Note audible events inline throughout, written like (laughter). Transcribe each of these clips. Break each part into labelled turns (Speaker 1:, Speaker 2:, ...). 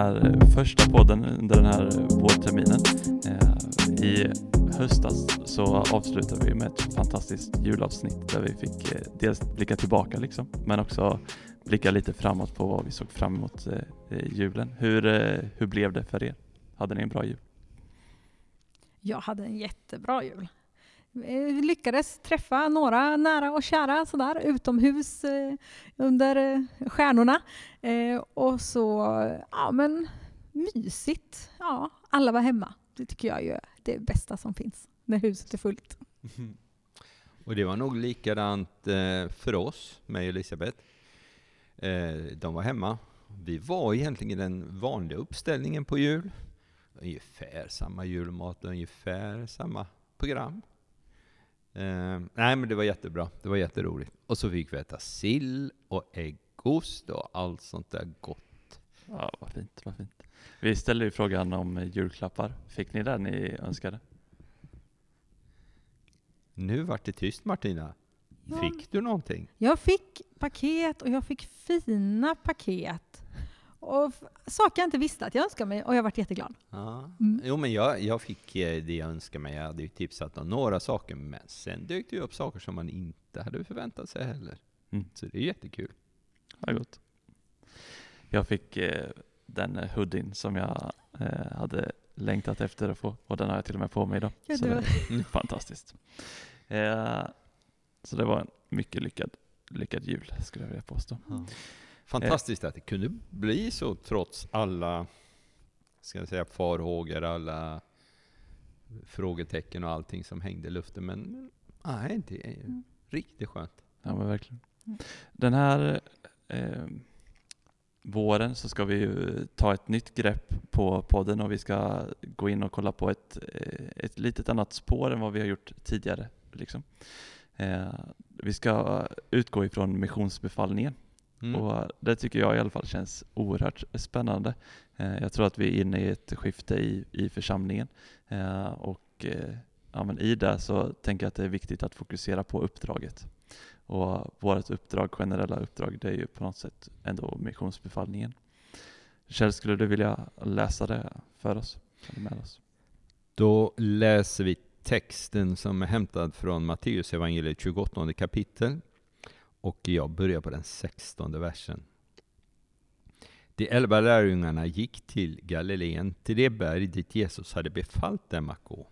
Speaker 1: här första podden under den här vårterminen. Eh, I höstas så avslutade vi med ett fantastiskt julavsnitt där vi fick eh, dels blicka tillbaka liksom, men också blicka lite framåt på vad vi såg fram emot eh, julen. Hur, hur blev det för er? Hade ni en bra jul?
Speaker 2: Jag hade en jättebra jul. Vi lyckades träffa några nära och kära sådär utomhus eh, under eh, stjärnorna. Eh, och så, ja men mysigt. Ja, alla var hemma. Det tycker jag är det bästa som finns när huset är fullt. (laughs)
Speaker 3: Och det var nog likadant eh, för oss, mig och Elisabeth. Eh, de var hemma. Vi var egentligen i den vanliga uppställningen på jul. Ungefär samma julmat, ungefär samma program. Uh, nej, men det var jättebra. Det var jätteroligt. Och så fick vi äta sill och äggost och allt sånt där gott.
Speaker 1: Ja, vad fint, vad fint. Vi ställde ju frågan om julklappar. Fick ni det ni önskade?
Speaker 3: Nu vart det tyst Martina. Fick du någonting?
Speaker 2: Jag fick paket och jag fick fina paket. Och saker jag inte visste att jag önskade mig och jag varit jätteglad.
Speaker 3: Ja. Mm. Jo men jag, jag fick eh, det jag önskade mig. Jag hade ju tipsat om några saker, men sen dök det ju upp saker som man inte hade förväntat sig heller. Mm. Så det är jättekul.
Speaker 1: Ja, gott. Jag fick eh, den hoodien som jag eh, hade längtat efter att få och den har jag till och med på mig idag. Ja, så det var (laughs) fantastiskt. Eh, så det var en mycket lyckad, lyckad jul skulle jag vilja påstå. Ja.
Speaker 3: Fantastiskt att det kunde bli så trots alla, ska jag säga, farhågor, alla frågetecken och allting som hängde i luften. Men nej, det är mm. riktigt skönt.
Speaker 1: Ja, men verkligen. Mm. Den här eh, våren så ska vi ju ta ett nytt grepp på podden och vi ska gå in och kolla på ett, eh, ett litet annat spår än vad vi har gjort tidigare. Liksom. Eh, vi ska utgå ifrån missionsbefallningen Mm. Och det tycker jag i alla fall känns oerhört spännande. Eh, jag tror att vi är inne i ett skifte i, i församlingen eh, och eh, ja, men i det så tänker jag att det är viktigt att fokusera på uppdraget. Och vårt uppdrag, generella uppdrag, det är ju på något sätt ändå missionsbefallningen. Kjell, skulle du vilja läsa det för oss? Med oss?
Speaker 3: Då läser vi texten som är hämtad från Matteus evangeliet 28 kapitel, och jag börjar på den sextonde versen. De elva lärjungarna gick till Galileen, till det berg dit Jesus hade befallt dem att gå.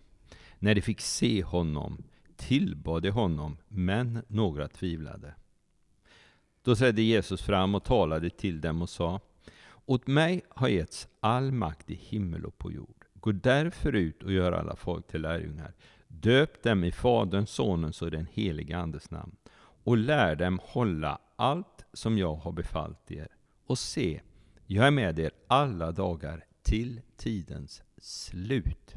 Speaker 3: När de fick se honom tillbad de honom, men några tvivlade. Då trädde Jesus fram och talade till dem och sa Åt mig har getts all makt i himmel och på jord. Gå därför ut och gör alla folk till lärjungar. Döp dem i Faderns, Sonens och den helige Andes namn och lär dem hålla allt som jag har befallt er. Och se, jag är med er alla dagar till tidens slut.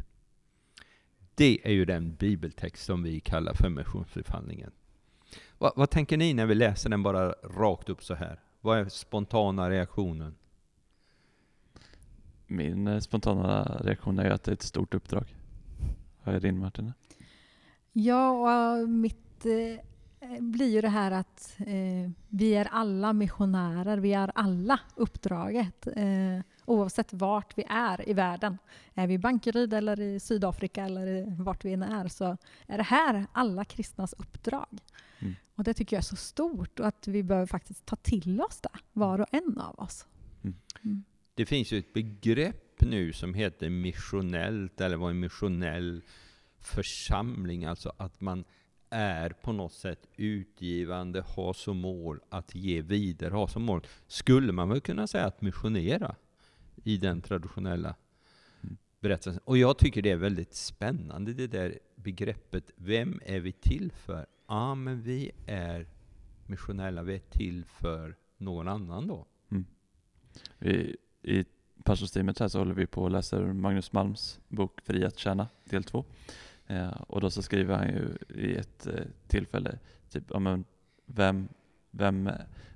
Speaker 3: Det är ju den bibeltext som vi kallar för missionsbefallningen. Vad, vad, tänker ni när vi läser den bara rakt upp så här? Vad är spontana reaktionen?
Speaker 1: Min eh, spontana reaktion är att det är ett stort uppdrag. Vad är din Martina?
Speaker 2: Ja, mitt Eh, blir ju det här att eh, vi är alla missionärer, vi är alla uppdraget. Eh, oavsett vart vi är i världen. Är vi i Bankeryd eller i Sydafrika eller vart vi än är så är det här alla kristnas uppdrag. Mm. Och det tycker jag är så stort och att vi behöver faktiskt ta till oss det, var och en av oss. Mm.
Speaker 3: Mm. Det finns ju ett begrepp nu som heter missionellt eller vad en missionell församling, alltså att man är på något sätt utgivande, har som mål att ge vidare, har som mål, skulle man väl kunna säga att missionera i den traditionella berättelsen. Och jag tycker det är väldigt spännande det där begreppet, vem är vi till för? Ja, men vi är missionella, vi är till för någon annan då. Mm.
Speaker 1: Vi, I pastorsteamet här så håller vi på och läser Magnus Malms bok Fri att tjäna, del två. Eh, och då så skriver han ju i ett eh, tillfälle, typ, ja, men vem, vem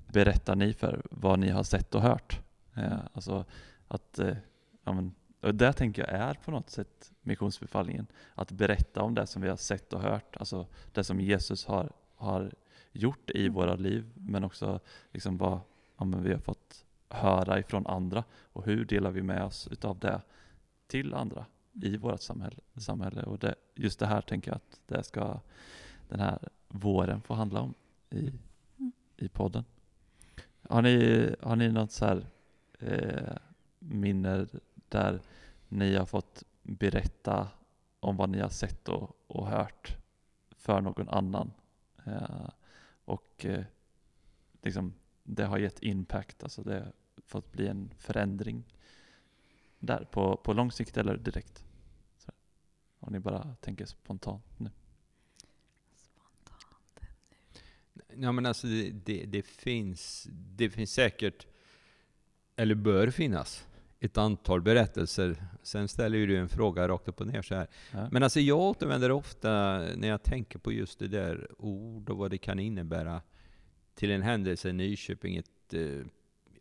Speaker 1: berättar ni för vad ni har sett och hört? Eh, alltså att, eh, ja, men, och det tänker jag är på något sätt missionsbefallningen. Att berätta om det som vi har sett och hört, alltså det som Jesus har, har gjort i mm. våra liv, men också liksom vad ja, men vi har fått höra ifrån andra och hur delar vi med oss utav det till andra i vårt samhälle. samhälle. Och det, just det här tänker jag att det ska den här våren få handla om i,
Speaker 2: Mm.
Speaker 1: i podden. Har ni, har ni något så här eh, minne där ni har fått berätta om vad ni har sett och, och hört för någon annan? Eh, och eh, liksom, det har gett impact, alltså det har fått bli en förändring där på, på lång sikt eller direkt. Om ni bara tänker spontant nu.
Speaker 3: Ja men alltså det, det, det, finns, det finns säkert, eller bör finnas, ett antal berättelser. Sen ställer ju du en fråga rakt upp och ner så här.
Speaker 1: Ja.
Speaker 3: Men alltså jag återvänder ofta när jag tänker på just det där ord och vad det kan innebära till en händelse i Nyköping. Ett, eh,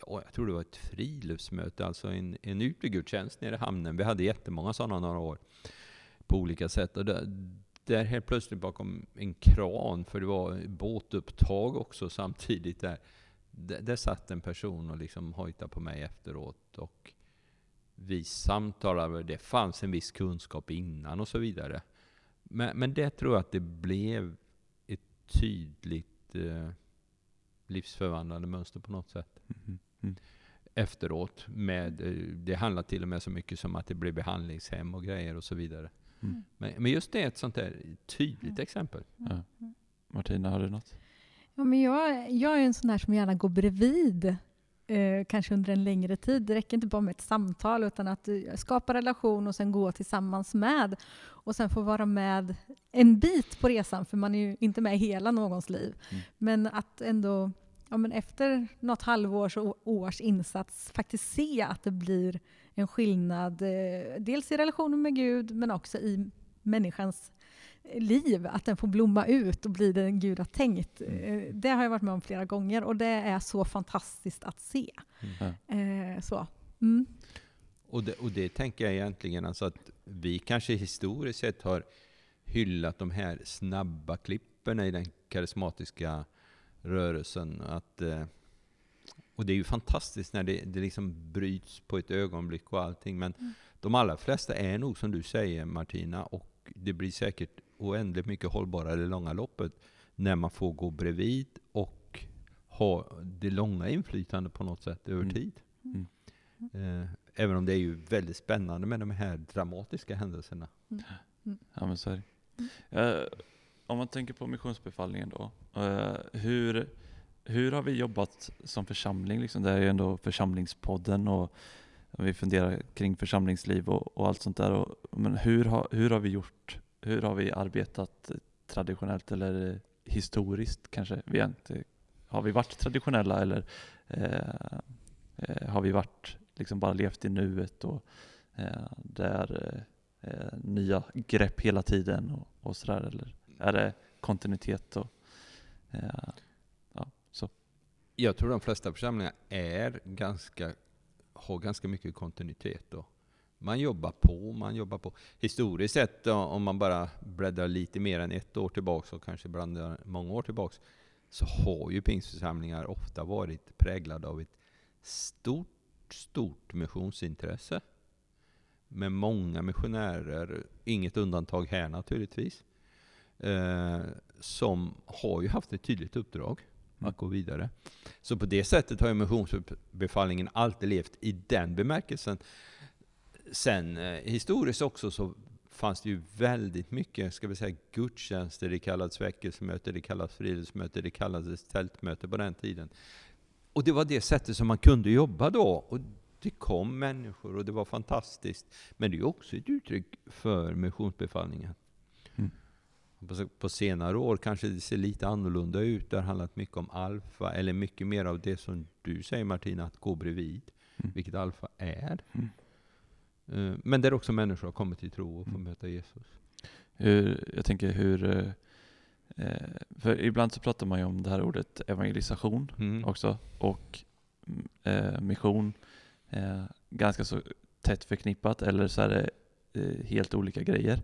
Speaker 3: ja, jag tror det var ett friluftsmöte, alltså en, en utegudstjänst nere i hamnen. Vi hade jättemånga sådana några år på olika sätt. Och där, där helt plötsligt bakom en kran, för det var båtupptag också samtidigt där. Där, där satt en person och liksom hojtade på mig efteråt. Och vi samtalade, det fanns en viss kunskap innan och så vidare. Men, men det tror jag att det blev ett tydligt eh, livsförvandlande mönster på något sätt
Speaker 1: Mhm. Mm.
Speaker 3: efteråt. Med, eh, det handlar till och med så mycket som att det blev behandlingshem och grejer och så vidare.
Speaker 1: Mm.
Speaker 3: Men, men just det är ett sånt där tydligt exempel.
Speaker 1: Ja. Martina, har du något?
Speaker 2: Ja, men jag, jag är en sån där som gärna går bredvid, eh, kanske under en längre tid. Det räcker inte bara med ett samtal, utan att eh, skapa relation och sen gå tillsammans med. Och sen få vara med en bit på resan, för man är ju inte med hela någons liv.
Speaker 1: Mm.
Speaker 2: Men att ändå, ja, men efter något halvårs och års insats, faktiskt se att det blir en skillnad. Eh, dels i relationen med Gud, men också i människans liv, att den får blomma ut och bli den Gud har tänkt.
Speaker 1: Mm.
Speaker 2: Eh, Det har jag varit med om flera gånger och det är så fantastiskt att se. Eh, Så. Mm.
Speaker 3: Och det, och det tänker jag egentligen alltså att vi kanske historiskt sett har hyllat de här snabba klipperna i den karismatiska rörelsen. Att, eh, och det är ju fantastiskt när det, det liksom bryts på ett ögonblick och allting. Men
Speaker 2: Mm.
Speaker 3: de allra flesta är nog som du säger Martina, och det blir säkert oändligt mycket hållbarare i det långa loppet när man får gå bredvid och ha det långa inflytandet på något sätt över
Speaker 1: Mm.
Speaker 3: tid.
Speaker 1: Mm.
Speaker 3: Eh, även om det är ju väldigt spännande med de här dramatiska händelserna.
Speaker 1: Ja, men så är det. Eh, om man tänker på missionsbefallningen då. eh, hur, hur har vi jobbat som församling? Liksom? Det är ju ändå församlingspodden och vi funderar kring församlingsliv och, och allt sånt där. Och, men hur har, hur har vi gjort? Hur har vi arbetat traditionellt eller historiskt kanske? Vi har, inte, har vi varit traditionella eller eh, eh, har vi varit liksom bara levt i nuet och eh, där eh, nya grepp hela tiden och, och sådär? Eller är det kontinuitet och eh.
Speaker 3: Jag tror de flesta församlingar är ganska, har ganska mycket kontinuitet. Då. Man jobbar på, man jobbar på. Historiskt sett, då, om man bara bläddrar lite mer än ett år tillbaka och kanske ibland många år tillbaka, så har ju pingstförsamlingar ofta varit präglade av ett stort, stort missionsintresse. Med många missionärer, inget undantag här naturligtvis, eh, som har ju haft ett tydligt uppdrag
Speaker 1: Mm
Speaker 3: att gå vidare. Så på det sättet har ju missionsbefallningen alltid levt i den bemärkelsen. Sen eh, historiskt också så fanns det ju väldigt mycket, ska vi säga, gudstjänster. Det kallades väckelsemöte, det kallades friluftsmöte, det kallades tältmöte på den tiden. Och det var det sättet som man kunde jobba då. Och det kom människor och det var fantastiskt. Men det är ju också ett uttryck för missionsbefallningen. På, senare år kanske det ser lite annorlunda ut. Det har handlat mycket om alfa, eller mycket mer av det som du säger Martina, att gå bredvid.
Speaker 1: Mm.
Speaker 3: Vilket alfa är.
Speaker 1: Mm.
Speaker 3: Eh, Men där också människor har kommit till tro och får
Speaker 1: Mm.
Speaker 3: möta Jesus.
Speaker 1: Hur, jag tänker hur, eh, eh, för ibland så pratar man ju om det här ordet evangelisation
Speaker 3: Mm.
Speaker 1: också och mm, mission ganska så tätt förknippat eller så är det helt olika grejer.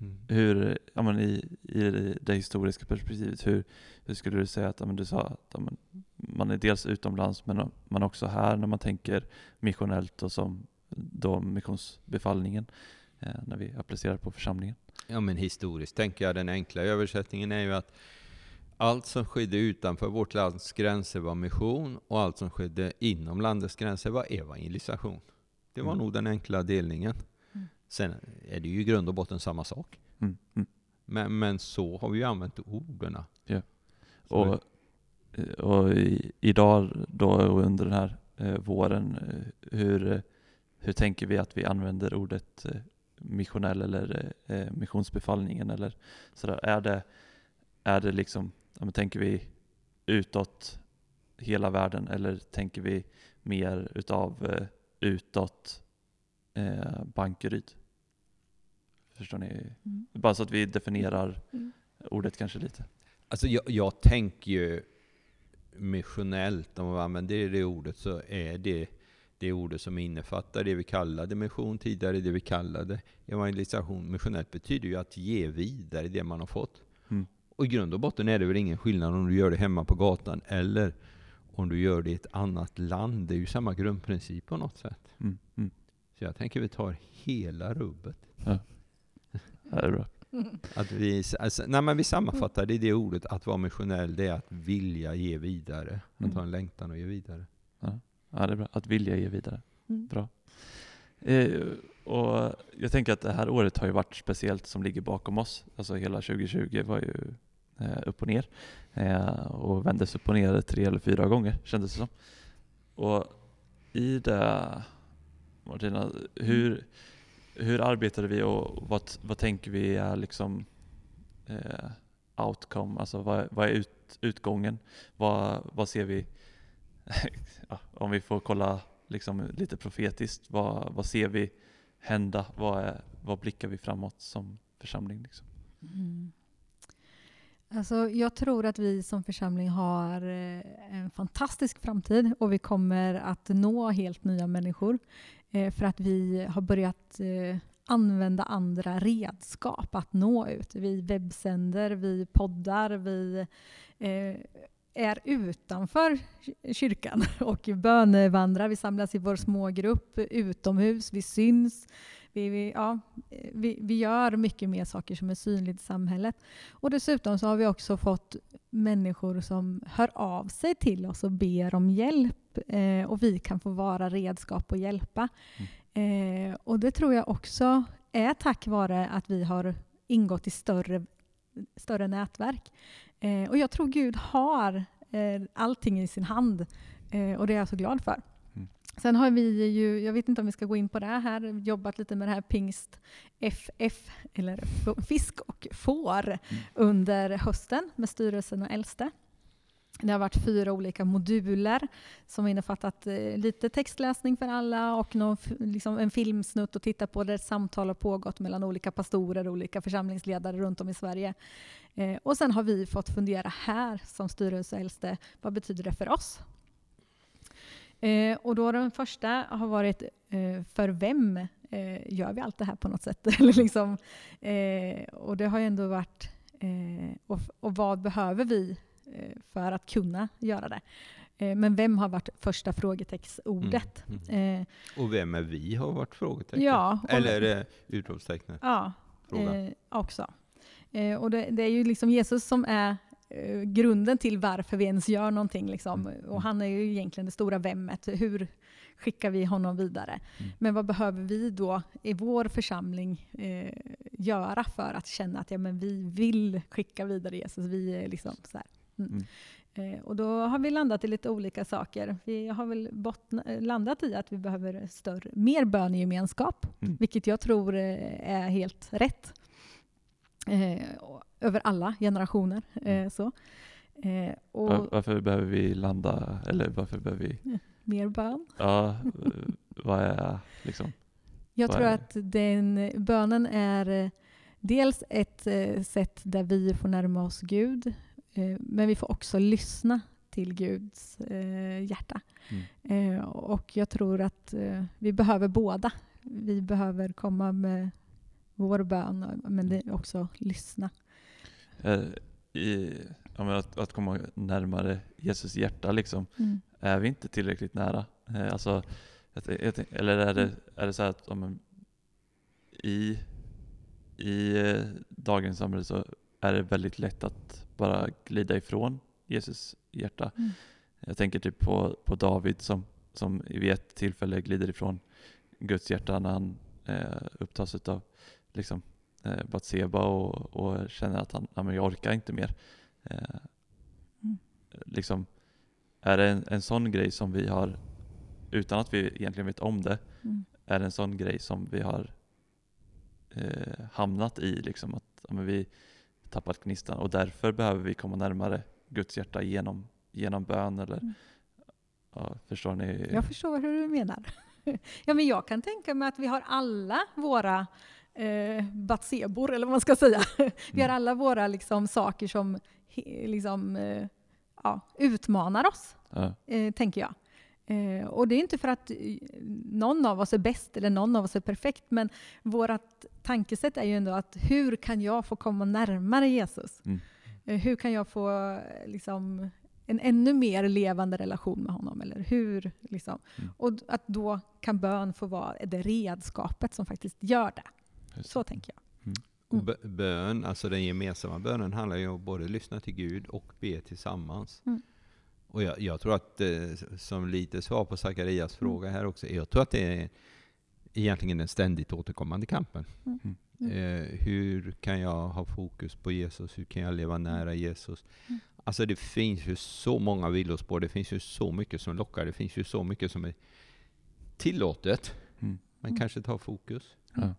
Speaker 3: Mm.
Speaker 1: hur, ja, men i, i det historiska perspektivet, hur, hur skulle du säga att, ja, men du sa att ja, men man är dels utomlands men man är också här när man tänker missionellt och som då missionsbefallningen eh, när vi applicerar på församlingen?
Speaker 3: Ja men historiskt tänker jag den enkla översättningen är ju att allt som skedde utanför vårt lands gränser var mission och allt som skedde inom landets gränser var evangelisation. Det var
Speaker 1: Mm.
Speaker 3: nog den enkla delningen. Sen är det ju i grund och botten samma sak.
Speaker 1: Mm, mm.
Speaker 3: Men, men så har vi ju använt orden.
Speaker 1: Ja. Och, och i, idag då och under den här eh, våren, eh, hur, hur tänker vi att vi använder ordet eh, missionell eller eh, missionsbefallningen eller sådär? Är det, är det liksom, ja, tänker vi utåt hela världen eller tänker vi mer utav eh, utåt eh, Bankeryd? Förstår ni?
Speaker 2: Mm.
Speaker 1: Bara så att vi definierar
Speaker 2: Mm.
Speaker 1: ordet kanske lite.
Speaker 3: Alltså jag, jag tänker ju missionellt, om man använder det ordet, så är det det ordet som innefattar det vi kallade mission tidigare, det vi kallade evangelisation. Missionellt betyder ju att ge vidare det man har fått.
Speaker 1: Mm.
Speaker 3: Och i grund och botten är det väl ingen skillnad om du gör det hemma på gatan eller om du gör det i ett annat land. Det är ju samma grundprincip på något sätt.
Speaker 1: Mm, mm.
Speaker 3: Så jag tänker vi tar hela rubbet.
Speaker 1: Ja, det är bra.
Speaker 3: Att vi, alltså, nej men vi sammanfattar det i det ordet, att vara missionell, det är att vilja ge vidare. Att
Speaker 1: Mm.
Speaker 3: ha en längtan att ge vidare.
Speaker 1: Ja, det är bra. Att vilja ge vidare.
Speaker 2: Mm.
Speaker 1: Bra. Eh, och jag tänker att det här året har ju varit speciellt som ligger bakom oss. Alltså hela 2020 var ju eh, upp och ner. Eh, och vändes upp och ner tre eller fyra gånger kändes det som. Och i det, Martina, hur, hur arbetade vi och vad, vad tänker vi är liksom eh, outcome? Alltså vad, vad är ut, utgången? Vad, vad ser vi? (laughs) ja, om vi får kolla liksom lite profetiskt, vad, vad ser vi hända? Vad, är, vad blickar vi framåt som församling? Liksom?
Speaker 2: Mm. Alltså, jag tror att vi som församling har eh, en fantastisk framtid och vi kommer att nå helt nya människor eh, för att vi har börjat eh, använda andra redskap att nå ut. Vi webbsänder, vi poddar, vi är utanför kyrkan (laughs) och bönevandrar. Vi samlas i vår smågrupp utomhus, vi syns. Vi, vi, ja, vi, vi gör mycket mer saker som är synligt i samhället. Och dessutom så har vi också fått människor som hör av sig till oss och ber om hjälp. Eh, och vi kan få vara redskap och hjälpa. Eh, och det tror jag också är tack vare att vi har ingått i större, större nätverk. Eh, och jag tror Gud har eh, allting i sin hand. Eh, och det är jag så glad för.
Speaker 1: Mm.
Speaker 2: Sen har vi ju, jag vet inte om vi ska gå in på det här, jobbat lite med det här pingst FF, eller fisk och får, under hösten med styrelsen och äldste. Det har varit fyra olika moduler som innefattat eh, lite textläsning för alla och någon, liksom en filmsnutt att titta på där ett samtal har pågått mellan olika pastorer och olika församlingsledare runt om i Sverige. Eh, och sen har vi fått fundera här som styrelse och äldste, vad betyder det för oss? Eh, och då den första har varit, eh, för vem eh, gör vi allt det här på något sätt? (laughs) Eller liksom, eh, och det har ju ändå varit, eh, och, och vad behöver vi eh, för att kunna göra det? Men vem har varit första frågetextordet?
Speaker 3: Mm, mm. Och vem är vi har varit frågetecken.
Speaker 2: ja,
Speaker 3: Eller utropstecknet?
Speaker 2: Ja, också. Och det, det är ju liksom Jesus som är grunden till varför vi ens gör någonting. Liksom.
Speaker 3: Mm.
Speaker 2: Och han är ju egentligen det stora vemmet. Hur skickar vi honom vidare?
Speaker 3: Mm.
Speaker 2: Men vad behöver vi då i vår församling eh, göra för att känna att ja, men vi vill skicka vidare Jesus? Vi är liksom så. Mm.
Speaker 1: Mm.
Speaker 2: Eh, och då har vi landat i lite olika saker. Vi har väl bottna, eh, landat i att vi behöver större, mer bönegemenskap,
Speaker 1: Mm.
Speaker 2: vilket jag tror eh, är helt rätt. Eh, över alla generationer. Eh, så. Eh, och
Speaker 1: Var- Varför behöver vi landa, eller varför behöver vi,
Speaker 2: mer bön.
Speaker 1: ja, vad är liksom,
Speaker 2: Jag tror att den, bönen är dels ett sätt där vi får närma oss Gud, men vi får också lyssna till Guds hjärta.
Speaker 1: mm,
Speaker 2: och jag tror att vi behöver båda. Vi behöver komma med vår bön, men det är också lyssna.
Speaker 1: Eh, I, att, att komma närmare Jesus hjärta liksom.
Speaker 2: Mm.
Speaker 1: Är vi inte tillräckligt nära? Eh, alltså, eller är det, är det så att om i, i eh, dagens samhälle så är det väldigt lätt att bara glida ifrån Jesus hjärta.
Speaker 2: Mm.
Speaker 1: Jag tänker typ på, på David som, som vid ett tillfälle glider ifrån Guds hjärta när han eh, upptas av liksom, eh, Batseba och, och känner att han, ja, men jag orkar inte mer. Eh,
Speaker 2: Mm.
Speaker 1: liksom, är det en, en sån grej som vi har, utan att vi egentligen vet om det,
Speaker 2: Mm.
Speaker 1: är det en sån grej som vi har eh, hamnat i? Liksom, att ja, vi tappat gnistan och därför behöver vi komma närmare Guds hjärta genom, genom bön eller
Speaker 2: Mm.
Speaker 1: ja, förstår ni?
Speaker 2: Jag förstår hur du menar. (laughs) ja, men jag kan tänka mig att vi har alla våra eh, batsebor, eller vad man ska säga. (laughs) vi har
Speaker 1: Mm.
Speaker 2: alla våra liksom, saker som liksom, eh, ja, utmanar oss,
Speaker 1: Ja,
Speaker 2: eh, tänker jag. Eh, och det är inte för att eh, någon av oss är bäst eller någon av oss är perfekt, men vårt tankesätt är ju ändå att hur kan jag få komma närmare Jesus?
Speaker 1: Mm.
Speaker 2: Eh, hur kan jag få eh, liksom, en ännu mer levande relation med honom? Eller hur, liksom.
Speaker 1: Mm.
Speaker 2: Och att då kan bön få vara det redskapet som faktiskt gör det. Så tänker jag.
Speaker 3: Och
Speaker 2: Mm.
Speaker 3: bö- bön, alltså den gemensamma bönen handlar ju om att både lyssna till Gud och be tillsammans.
Speaker 2: Mm.
Speaker 3: Och jag, jag tror att, eh, som lite svar på Zacharias
Speaker 2: Mm.
Speaker 3: fråga här också, jag tror att det är egentligen den ständigt återkommande kampen.
Speaker 2: Mm.
Speaker 3: Eh, hur kan jag ha fokus på Jesus? Hur kan jag leva nära Jesus?
Speaker 2: Mm.
Speaker 3: Alltså det finns ju så många villospår, det finns ju så mycket som lockar, det finns ju så mycket som är tillåtet,
Speaker 1: Mm.
Speaker 3: men
Speaker 2: Mm.
Speaker 3: kanske tar fokus.
Speaker 1: Ja.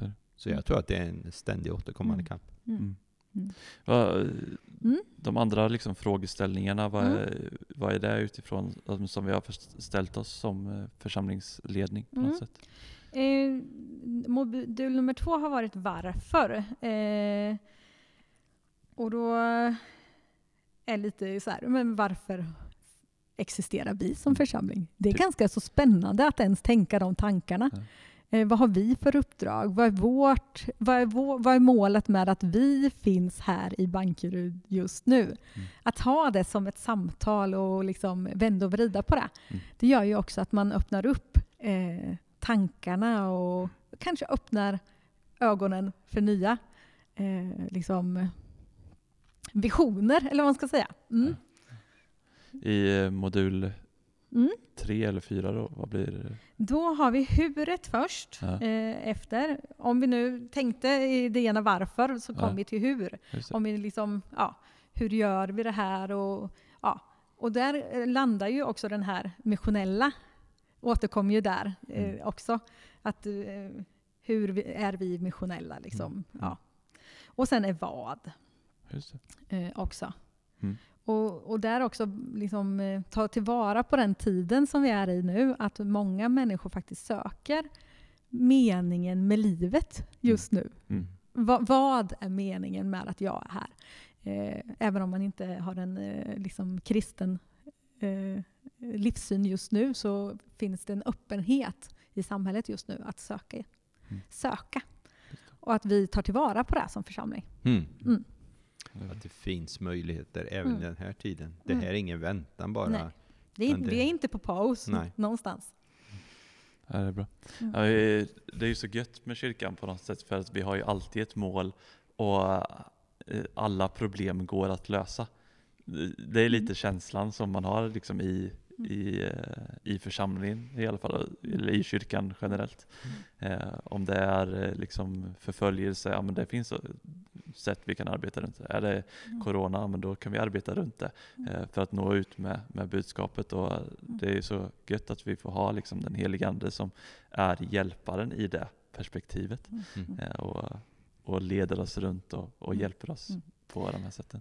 Speaker 2: Mm.
Speaker 1: Så
Speaker 3: jag tror att det är en ständigt återkommande
Speaker 2: Mm.
Speaker 3: kamp.
Speaker 2: Mm.
Speaker 1: Mm.
Speaker 2: Mm.
Speaker 1: Vad,
Speaker 2: Mm.
Speaker 1: De andra liksom frågeställningarna, vad,
Speaker 2: Mm.
Speaker 1: är, vad är det utifrån som vi har ställt oss som eh, församlingsledning på
Speaker 2: Mm.
Speaker 1: något sätt?
Speaker 2: Eh, modul nummer två har varit varför. Eh, och då är lite så här, men varför existerar vi som församling? Det är ganska så spännande att ens tänka de tankarna. Eh, vad har vi för uppdrag? Vad är, vårt, vad, är vår, vad är målet med att vi finns här i Bankeryd just nu?
Speaker 1: Mm.
Speaker 2: Att ha det som ett samtal och liksom vända och vrida på det.
Speaker 1: Mm.
Speaker 2: Det gör ju också att man öppnar upp eh, tankarna och kanske öppnar ögonen för nya eh, liksom, visioner, eller vad man ska säga. Mm.
Speaker 1: I eh, modul
Speaker 2: Mm.
Speaker 1: tre eller fyra då, vad blir det?
Speaker 2: Då har vi huret först
Speaker 1: Ja.
Speaker 2: eh, efter. Om vi nu tänkte i det ena varför så kom
Speaker 1: Ja.
Speaker 2: vi till hur. Om vi liksom, ja, hur gör vi det här? Och, ja. och där eh, landar ju också den här missionella, återkommer ju där eh,
Speaker 1: Mm.
Speaker 2: också. Att, eh, hur vi, är vi missionella? Liksom.
Speaker 1: Mm.
Speaker 2: Ja. Och sen är vad
Speaker 1: Just det.
Speaker 2: eh, också.
Speaker 1: Mm.
Speaker 2: Och, och där också liksom, eh, ta tillvara på den tiden som vi är i nu, att många människor faktiskt söker meningen med livet just nu.
Speaker 1: Mm.
Speaker 2: Va, vad är meningen med att jag är här? Eh, även om man inte har en eh, liksom kristen eh, livssyn just nu så finns det en öppenhet i samhället just nu att söka.
Speaker 1: Mm.
Speaker 2: söka. Och att vi tar tillvara på det som församling.
Speaker 3: Mm.
Speaker 2: Mm.
Speaker 3: Att det finns möjligheter även
Speaker 2: Mm.
Speaker 3: den här tiden. Det
Speaker 2: Mm.
Speaker 3: här är ingen väntan bara.
Speaker 2: Nej. Det är,
Speaker 3: det-
Speaker 2: Vi är inte på paus
Speaker 3: Nej.
Speaker 2: någonstans.
Speaker 1: Ja, det är bra.
Speaker 2: Mm.
Speaker 1: Ja, det är ju så gött med kyrkan på något sätt för att vi har ju alltid ett mål och eh, alla problem går att lösa. Det är lite
Speaker 2: Mm.
Speaker 1: känslan som man har liksom i, i, eh, i församlingen i alla fall, eller i kyrkan generellt. Eh, om det är eh, liksom förföljelse, ja men det finns sätt vi kan arbeta runt det. Är det
Speaker 2: Mm.
Speaker 1: corona, ja, men då kan vi arbeta runt det
Speaker 2: Mm.
Speaker 1: eh, för att nå ut med, med budskapet. Och det är så gött att vi får ha liksom den helige Ande som är hjälparen i det perspektivet
Speaker 3: Mm.
Speaker 1: eh, och, och leder oss runt och, och hjälper oss på de här sätten.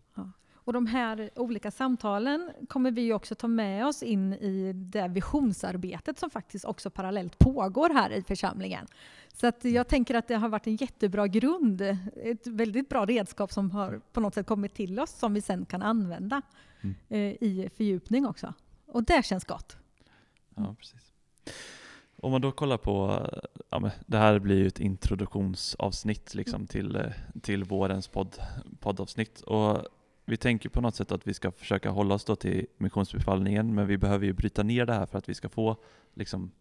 Speaker 2: Och de här olika samtalen kommer vi också ta med oss in i det visionsarbetet som faktiskt också parallellt pågår här i församlingen. Så att jag tänker att det har varit en jättebra grund, ett väldigt bra redskap som har på något sätt kommit till oss som vi sen kan använda
Speaker 1: Mm.
Speaker 2: eh, i fördjupning också. Och det känns gott.
Speaker 1: Ja,
Speaker 2: Mm.
Speaker 1: precis. Om man då kollar på, ja, men det här blir ju ett introduktionsavsnitt liksom till, eh, till vårens podd, poddavsnitt. Och vi tänker på något sätt att vi ska försöka hålla oss då till missionsbefallningen, men vi behöver ju bryta ner det här för att vi ska få liksom,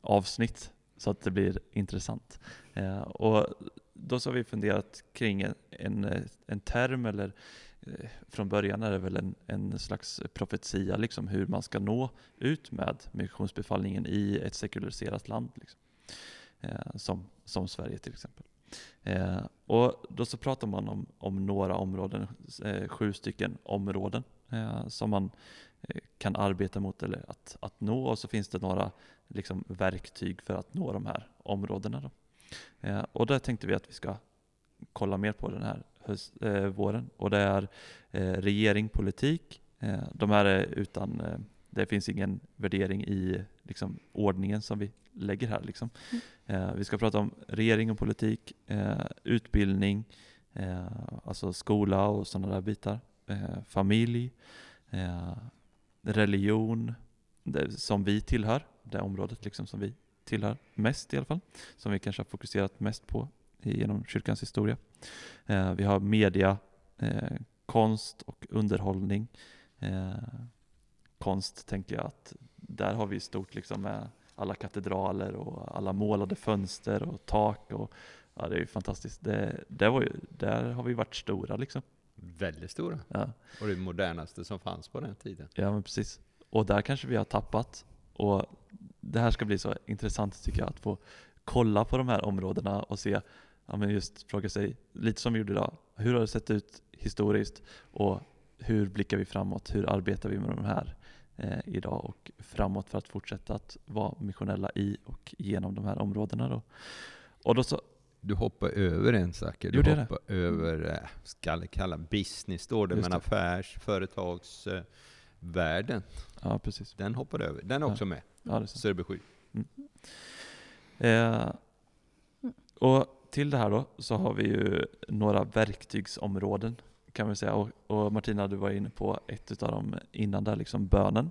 Speaker 1: avsnitt så att det blir intressant. Eh, och då så har vi funderat kring en, en, en term, eller eh, från början är det väl en, en slags profetia, liksom, hur man ska nå ut med missionsbefallningen i ett sekulariserat land, liksom. eh, som, som Sverige till exempel. Eh, och då så pratar man om, om några områden, eh, sju stycken områden eh, som man eh, kan arbeta mot eller att, att nå och så finns det några liksom, verktyg för att nå de här områdena. Då. Eh, och där tänkte vi att vi ska kolla mer på den här höst, eh, våren och det är eh, regering, politik. Eh, de här är utan eh, det finns ingen värdering i liksom, ordningen som vi lägger här. Liksom. Mm. Eh, vi ska prata om regering och politik, eh, utbildning, eh, alltså skola och sådana där bitar, eh, familj, eh, religion, det, som vi tillhör, det området liksom som vi tillhör mest i alla fall, som vi kanske har fokuserat mest på genom kyrkans historia. Eh, vi har media, konst och underhållning. konst tänker jag att där har vi stort liksom med alla katedraler och alla målade fönster och tak. Och, ja, det är ju fantastiskt. Det, det var ju, där har vi varit stora liksom.
Speaker 3: Väldigt stora.
Speaker 1: Ja.
Speaker 3: Och det modernaste som fanns på den tiden.
Speaker 1: Ja, men precis. Och där kanske vi har tappat. Och det här ska bli så intressant tycker jag, att få kolla på de här områdena och se, ja men just fråga sig, lite som vi gjorde idag, hur har det sett ut historiskt och hur blickar vi framåt? Hur arbetar vi med de här eh, idag och framåt för att fortsätta att vara missionella i och genom de här områdena. Då. Och då så,
Speaker 3: du hoppar över en sak. Du
Speaker 1: Gjorde
Speaker 3: hoppar det? över, eh, ska jag kalla business, står det, men affärs, företagsvärlden.
Speaker 1: ja, precis.
Speaker 3: Den hoppar över. Den är också ja. med.
Speaker 1: Ja, det
Speaker 3: så. så det blir sju. Mm.
Speaker 1: Eh, och till det här då så har vi ju några verktygsområden kan vi säga. Och, och, Martina, du var inne på ett av dem innan där, liksom bönen.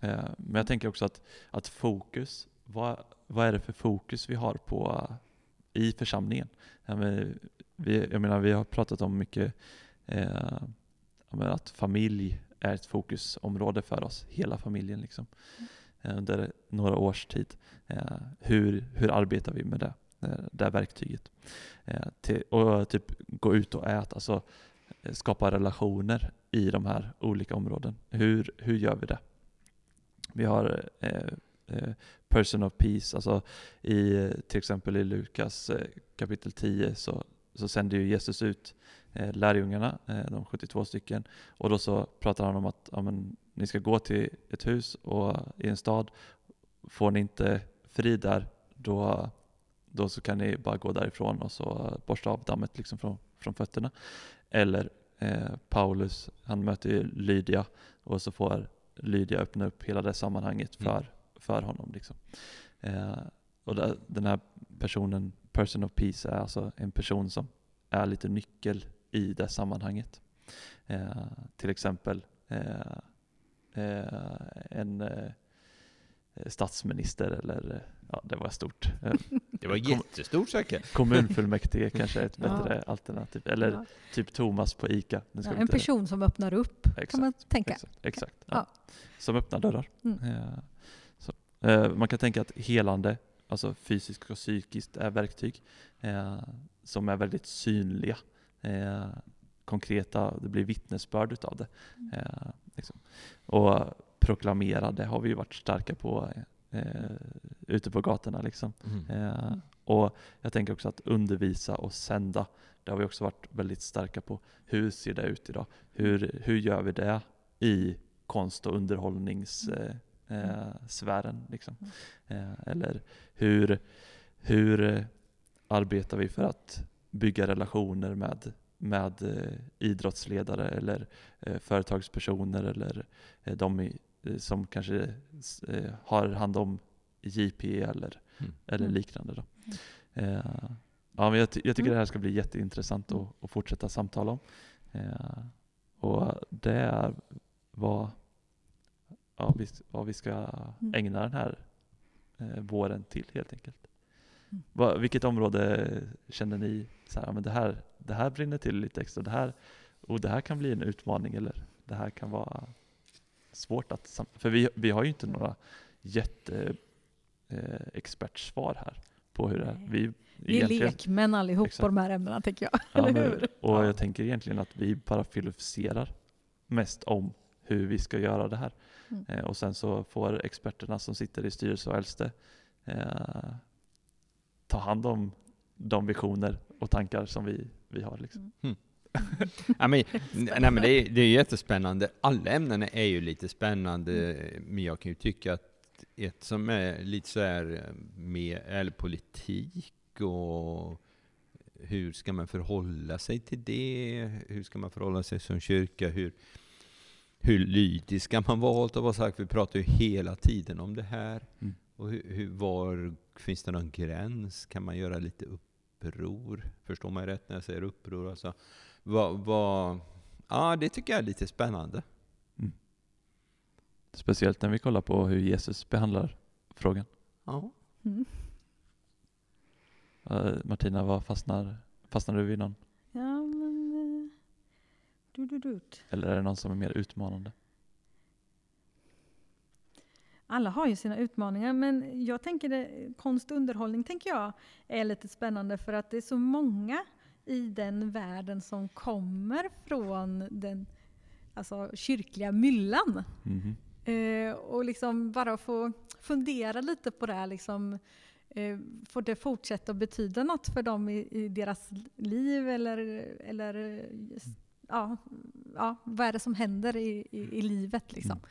Speaker 1: Eh, men jag tänker också att, att fokus, vad, vad är det för fokus vi har på eh, i församlingen? Ja, men, vi, jag menar, vi har pratat om mycket eh, att familj är ett fokusområde för oss, hela familjen liksom, eh, under några års tid. Eh, hur, hur arbetar vi med det, eh, det verktyget? Eh, till, och typ gå ut och äta. Alltså, skapa relationer i de här olika områden. Hur, hur gör vi det? Vi har eh, eh, person of peace, alltså i till exempel i Lukas eh, kapitel 10 så, så sänder ju Jesus ut eh, lärjungarna, eh, de 72 stycken, och då så pratar han om att ja, men, ni ska gå till ett hus och i en stad, får ni inte frid där, då, då så kan ni bara gå därifrån och så borsta av dammet liksom från, från fötterna. Eller eh, Paulus, han möter ju Lydia och så får Lydia öppna upp hela det sammanhanget mm. för, mm. för honom. Liksom. Eh, och där, den här personen, person of peace, är alltså en person som är lite nyckel i det sammanhanget. Eh, till exempel eh, eh, en eh, statsminister eller ja, det var stort. (laughs)
Speaker 3: Det var jättestort säkert.
Speaker 1: Kommunfullmäktige (laughs) kanske är ett bättre ja. alternativ. Eller ja. typ Thomas på ICA.
Speaker 2: Ja, en person som öppnar upp, exakt, kan man tänka.
Speaker 1: Exakt, exakt ja. Som öppnar dörrar. Mm. Så, eh, man kan tänka att helande, alltså fysiskt och psykiskt, är verktyg eh, som är väldigt synliga. Eh, konkreta, det blir vittnesbörd utav det. Mm. Liksom. Och proklamera, det har vi ju varit starka på eh, ute på gatorna. Liksom. Mm. Eh, och Jag tänker också att undervisa och sända, det har vi också varit väldigt starka på. Hur ser det ut idag? Hur, hur gör vi det i konst och underhållningssfären? Eh, eh liksom? Mm. Eh, eller hur, hur arbetar vi för att bygga relationer med med eh, idrottsledare eller eh, företagspersoner eller eh, de i, som kanske eh, har hand om JP eller, mm. eller mm. liknande. Då. Mm. Eh, ja, men jag, ty jag, tycker mm. det här ska bli jätteintressant att, att fortsätta samtala om. och det är vad, ja, vi, vad vi ska mm. ägna den här eh, våren till helt enkelt.
Speaker 2: Mm.
Speaker 1: Va, vilket område känner ni, så här, men det, här, det här brinner till lite extra, det här, och det här kan bli en utmaning eller det här kan vara svårt att, för vi, vi har ju inte några jätte eh, expertsvar här på hur det är. Vi,
Speaker 2: Vi är lekmän allihop
Speaker 1: Exakt.
Speaker 2: på de här ämnena tänker jag.
Speaker 1: Ja,
Speaker 2: Eller hur?
Speaker 1: Och
Speaker 2: Ja.
Speaker 1: jag tänker egentligen att vi bara filosoferar mest om hur vi ska göra det här.
Speaker 2: Mm.
Speaker 1: Eh, och sen så får experterna som sitter i styrelse och äldste eh, ta hand om de visioner och tankar som vi, vi har. Liksom. (laughs)
Speaker 3: Ja, men, nej, men det, är, det är jättespännande. Alla ämnena är ju lite spännande, men jag kan ju tycka att ett som är lite så här eh, med eller politik och hur ska man förhålla sig till det? Hur ska man förhålla sig som kyrka? Hur, hur lydig ska man vara? Allt vad sagt, vi pratar ju hela tiden om det här.
Speaker 1: Mm.
Speaker 3: Och hur, hur, var finns det någon gräns? Kan man göra lite uppror? Förstår man rätt när jag säger uppror? Alltså, vad, vad, ja, det tycker jag är lite spännande.
Speaker 1: Speciellt när vi kollar på hur Jesus behandlar frågan.
Speaker 3: Ja.
Speaker 2: Mm.
Speaker 1: Eh, Martina, vad fastnar, fastnar du vid någon?
Speaker 2: Ja, men... Du, du, du.
Speaker 1: Eller är det någon som är mer utmanande?
Speaker 2: Alla har ju sina utmaningar, men jag tänker det, konst och underhållning tänker jag är lite spännande för att det är så många i den världen som kommer från den alltså, kyrkliga myllan.
Speaker 1: Mhm.
Speaker 2: Eh, och liksom bara få fundera lite på det här. Liksom, eh, får det fortsätta betyda något för dem i, i deras liv? Eller, eller s- ja, ja, vad är det som händer i, i, i livet? Liksom?
Speaker 1: Mm.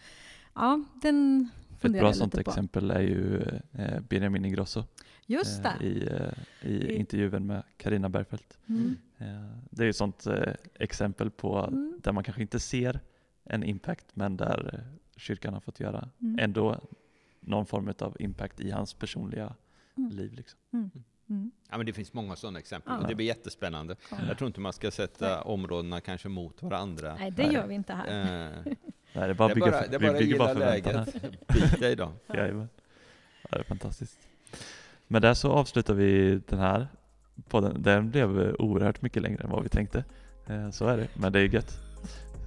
Speaker 2: Ja, den
Speaker 1: Ett bra sånt
Speaker 2: på.
Speaker 1: exempel är ju eh, Benjamin Ingrosso
Speaker 2: Just
Speaker 1: eh,
Speaker 2: det.
Speaker 1: i, eh, i
Speaker 2: I-
Speaker 1: intervjun med Karina Bergfeldt.
Speaker 2: Mm.
Speaker 1: Eh, Det är ju ett sånt exempel på
Speaker 2: Mm.
Speaker 1: där man kanske inte ser en impact men där kyrkan har fått göra
Speaker 2: Mm.
Speaker 1: ändå någon form av impact i hans personliga
Speaker 2: Mm.
Speaker 1: liv. Liksom.
Speaker 2: Mm.
Speaker 3: ja, men det finns många sådana exempel
Speaker 2: Ja.
Speaker 3: och det blir jättespännande.
Speaker 2: Ja.
Speaker 3: Jag tror inte man ska sätta
Speaker 2: Nej.
Speaker 3: områdena kanske mot varandra.
Speaker 2: Nej, det gör vi inte här.
Speaker 3: Eh,
Speaker 1: Nej, det är bara
Speaker 3: det är
Speaker 1: bygga,
Speaker 3: bara, det är
Speaker 1: vi
Speaker 3: bara
Speaker 1: bygger bara förväntan. (laughs)
Speaker 3: Bita i dem.
Speaker 1: Jajamän. Ja, det är fantastiskt. Men där så avslutar vi den här podden. Den blev oerhört mycket längre än vad vi tänkte. Eh, Så är det, men det är gött.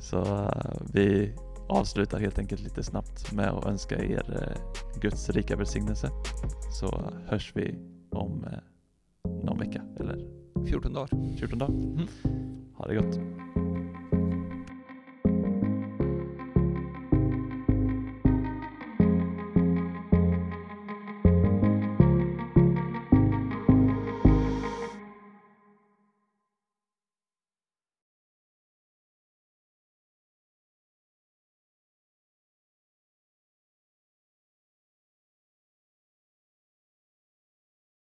Speaker 1: Så eh, vi avslutar helt enkelt lite snabbt med att önska er eh, Guds rika välsignelse. Så hörs vi om någon vecka eller
Speaker 3: 14 dagar.
Speaker 1: 14 dagar.
Speaker 3: Mm.
Speaker 1: Ha det gott.